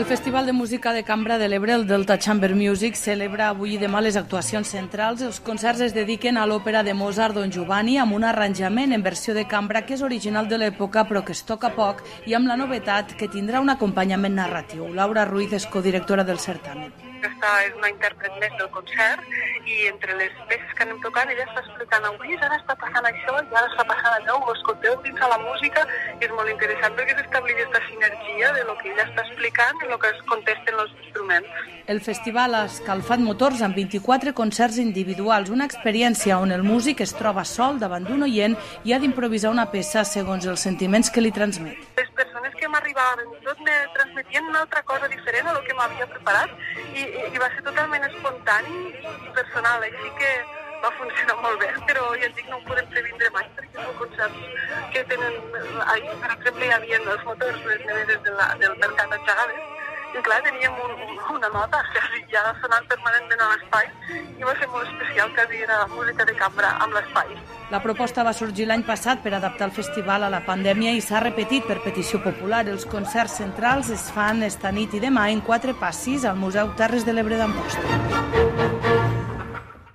El Festival de Música de Cambra de l'Ebre, el Delta Chamber Music, celebra avui i demà les actuacions centrals. Els concerts es dediquen a l'òpera de Mozart Don Giovanni amb un arranjament en versió de cambra que és original de l'època però que es toca poc i amb la novetat que tindrà un acompanyament narratiu. Laura Ruiz és codirectora del certamen. Aquesta és una intèrpret més del concert i entre les peces que anem tocant ella està explicant avui ara està passant això i ara està passant allò, ho escolteu dins de la música i és molt interessant perquè s'estableix aquesta sinergia de lo que ella està explicant i el que es contesten els instruments. El festival ha escalfat motors amb 24 concerts individuals, una experiència on el músic es troba sol davant d'un oient i ha d'improvisar una peça segons els sentiments que li transmet. Les persones que m'arribaven tot me transmetien una altra cosa diferent a lo que m'havia preparat i, i va ser totalment espontani i personal, així que va funcionar molt bé, però ja et dic, no ho podem previndre mai, perquè són concerts que tenen... Ahir, per exemple, hi havia els motors les neveres de la, del mercat de Xagades, i clar, teníem un, una nota quasi ja sonant permanentment a l'espai i va ser molt especial, quasi era música de cambra amb l'espai. La proposta va sorgir l'any passat per adaptar el festival a la pandèmia i s'ha repetit per petició popular. Els concerts centrals es fan esta nit i demà en quatre passis al Museu Terres de l'Ebre d'Amposta.